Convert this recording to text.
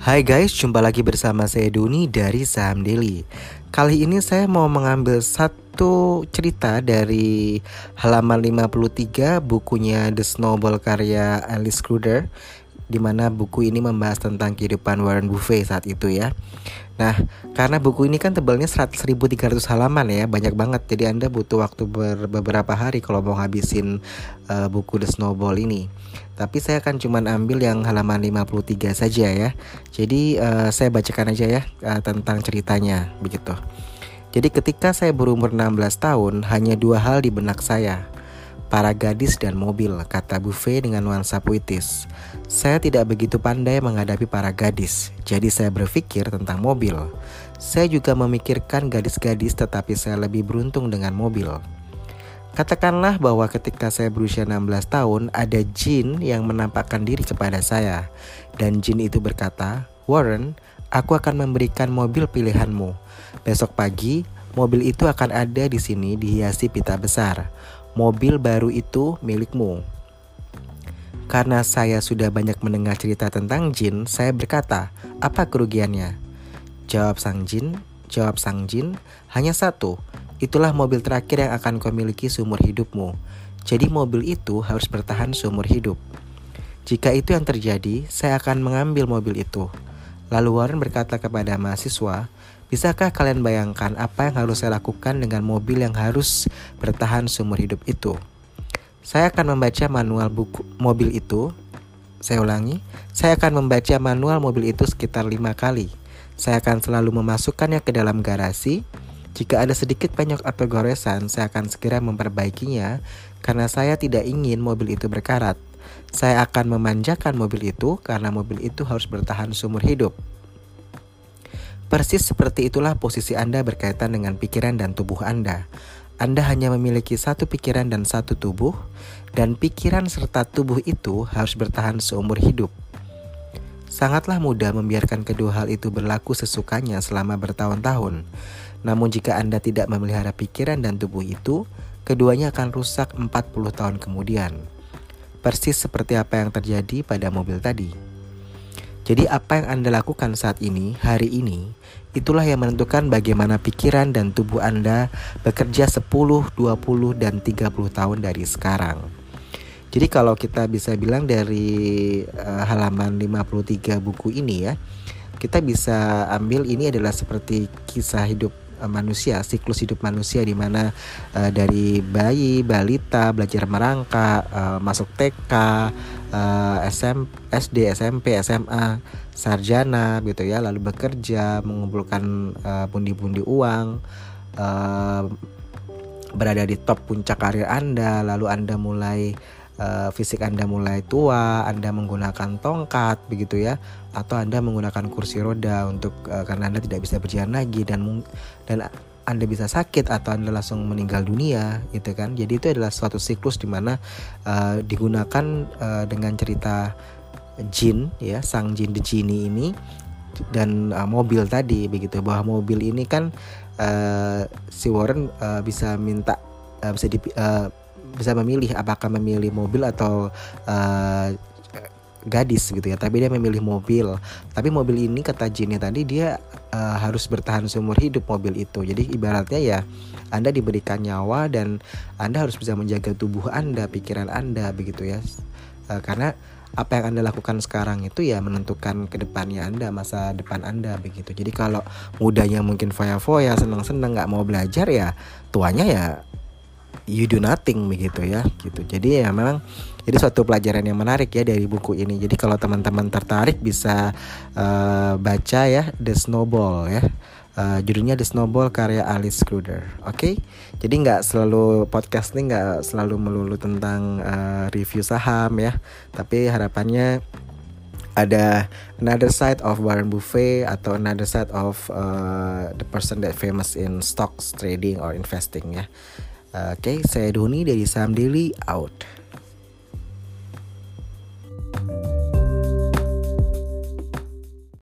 Hai guys, jumpa lagi bersama saya Duni dari Saham Daily. Kali ini saya mau mengambil satu cerita dari halaman 53 bukunya The Snowball karya Alice Kruder di mana buku ini membahas tentang kehidupan Warren Buffett saat itu ya. Nah, karena buku ini kan tebalnya 100.300 halaman ya, banyak banget. Jadi Anda butuh waktu ber beberapa hari kalau mau ngabisin uh, buku The Snowball ini. Tapi saya akan cuman ambil yang halaman 53 saja ya. Jadi uh, saya bacakan aja ya uh, tentang ceritanya begitu. Jadi ketika saya berumur 16 tahun, hanya dua hal di benak saya para gadis dan mobil, kata Buffet dengan nuansa puitis. Saya tidak begitu pandai menghadapi para gadis, jadi saya berpikir tentang mobil. Saya juga memikirkan gadis-gadis tetapi saya lebih beruntung dengan mobil. Katakanlah bahwa ketika saya berusia 16 tahun, ada jin yang menampakkan diri kepada saya. Dan jin itu berkata, Warren, aku akan memberikan mobil pilihanmu. Besok pagi, mobil itu akan ada di sini dihiasi pita besar mobil baru itu milikmu. Karena saya sudah banyak mendengar cerita tentang jin, saya berkata, apa kerugiannya? Jawab sang jin, jawab sang jin, hanya satu. Itulah mobil terakhir yang akan kau miliki seumur hidupmu. Jadi mobil itu harus bertahan seumur hidup. Jika itu yang terjadi, saya akan mengambil mobil itu. Lalu Warren berkata kepada mahasiswa, Bisakah kalian bayangkan apa yang harus saya lakukan dengan mobil yang harus bertahan seumur hidup itu? Saya akan membaca manual buku mobil itu. Saya ulangi, saya akan membaca manual mobil itu sekitar lima kali. Saya akan selalu memasukkannya ke dalam garasi. Jika ada sedikit penyok atau goresan, saya akan segera memperbaikinya karena saya tidak ingin mobil itu berkarat. Saya akan memanjakan mobil itu karena mobil itu harus bertahan seumur hidup. Persis seperti itulah posisi Anda berkaitan dengan pikiran dan tubuh Anda. Anda hanya memiliki satu pikiran dan satu tubuh, dan pikiran serta tubuh itu harus bertahan seumur hidup. Sangatlah mudah membiarkan kedua hal itu berlaku sesukanya selama bertahun-tahun. Namun jika Anda tidak memelihara pikiran dan tubuh itu, keduanya akan rusak 40 tahun kemudian. Persis seperti apa yang terjadi pada mobil tadi. Jadi apa yang Anda lakukan saat ini, hari ini, itulah yang menentukan bagaimana pikiran dan tubuh Anda bekerja 10, 20, dan 30 tahun dari sekarang. Jadi kalau kita bisa bilang dari uh, halaman 53 buku ini ya, kita bisa ambil ini adalah seperti kisah hidup uh, manusia, siklus hidup manusia di mana uh, dari bayi, balita, belajar merangkak, uh, masuk TK, uh, SM, SD, SMP, SMA, sarjana gitu ya, lalu bekerja, mengumpulkan uh, pundi-pundi uang, uh, berada di top puncak karir Anda, lalu Anda mulai uh, fisik Anda mulai tua, Anda menggunakan tongkat begitu ya, atau Anda menggunakan kursi roda untuk uh, karena Anda tidak bisa berjalan lagi dan dan anda bisa sakit atau Anda langsung meninggal dunia gitu kan. Jadi itu adalah suatu siklus di mana uh, digunakan uh, dengan cerita jin ya, sang jin the genie ini dan uh, mobil tadi begitu bahwa mobil ini kan uh, si Warren uh, bisa minta uh, bisa di, uh, bisa memilih apakah memilih mobil atau uh, gadis gitu ya tapi dia memilih mobil. Tapi mobil ini kata Jinnya tadi dia uh, harus bertahan seumur hidup mobil itu. Jadi ibaratnya ya anda diberikan nyawa dan anda harus bisa menjaga tubuh anda pikiran anda begitu ya. Uh, karena apa yang anda lakukan sekarang itu ya menentukan ke depannya anda masa depan anda begitu. Jadi kalau mudanya mungkin foya-foya senang-senang nggak mau belajar ya tuanya ya you do nothing begitu ya gitu. Jadi ya memang jadi suatu pelajaran yang menarik ya dari buku ini. Jadi kalau teman-teman tertarik bisa uh, baca ya The Snowball ya. Uh, judulnya The Snowball karya Alice Kruder oke? Okay? jadi nggak selalu podcast ini nggak selalu melulu tentang uh, review saham ya. Tapi harapannya ada another side of Warren Buffett atau another side of uh, the person that famous in stocks trading or investing ya Oke, okay, saya Doni dari Sam Daily out.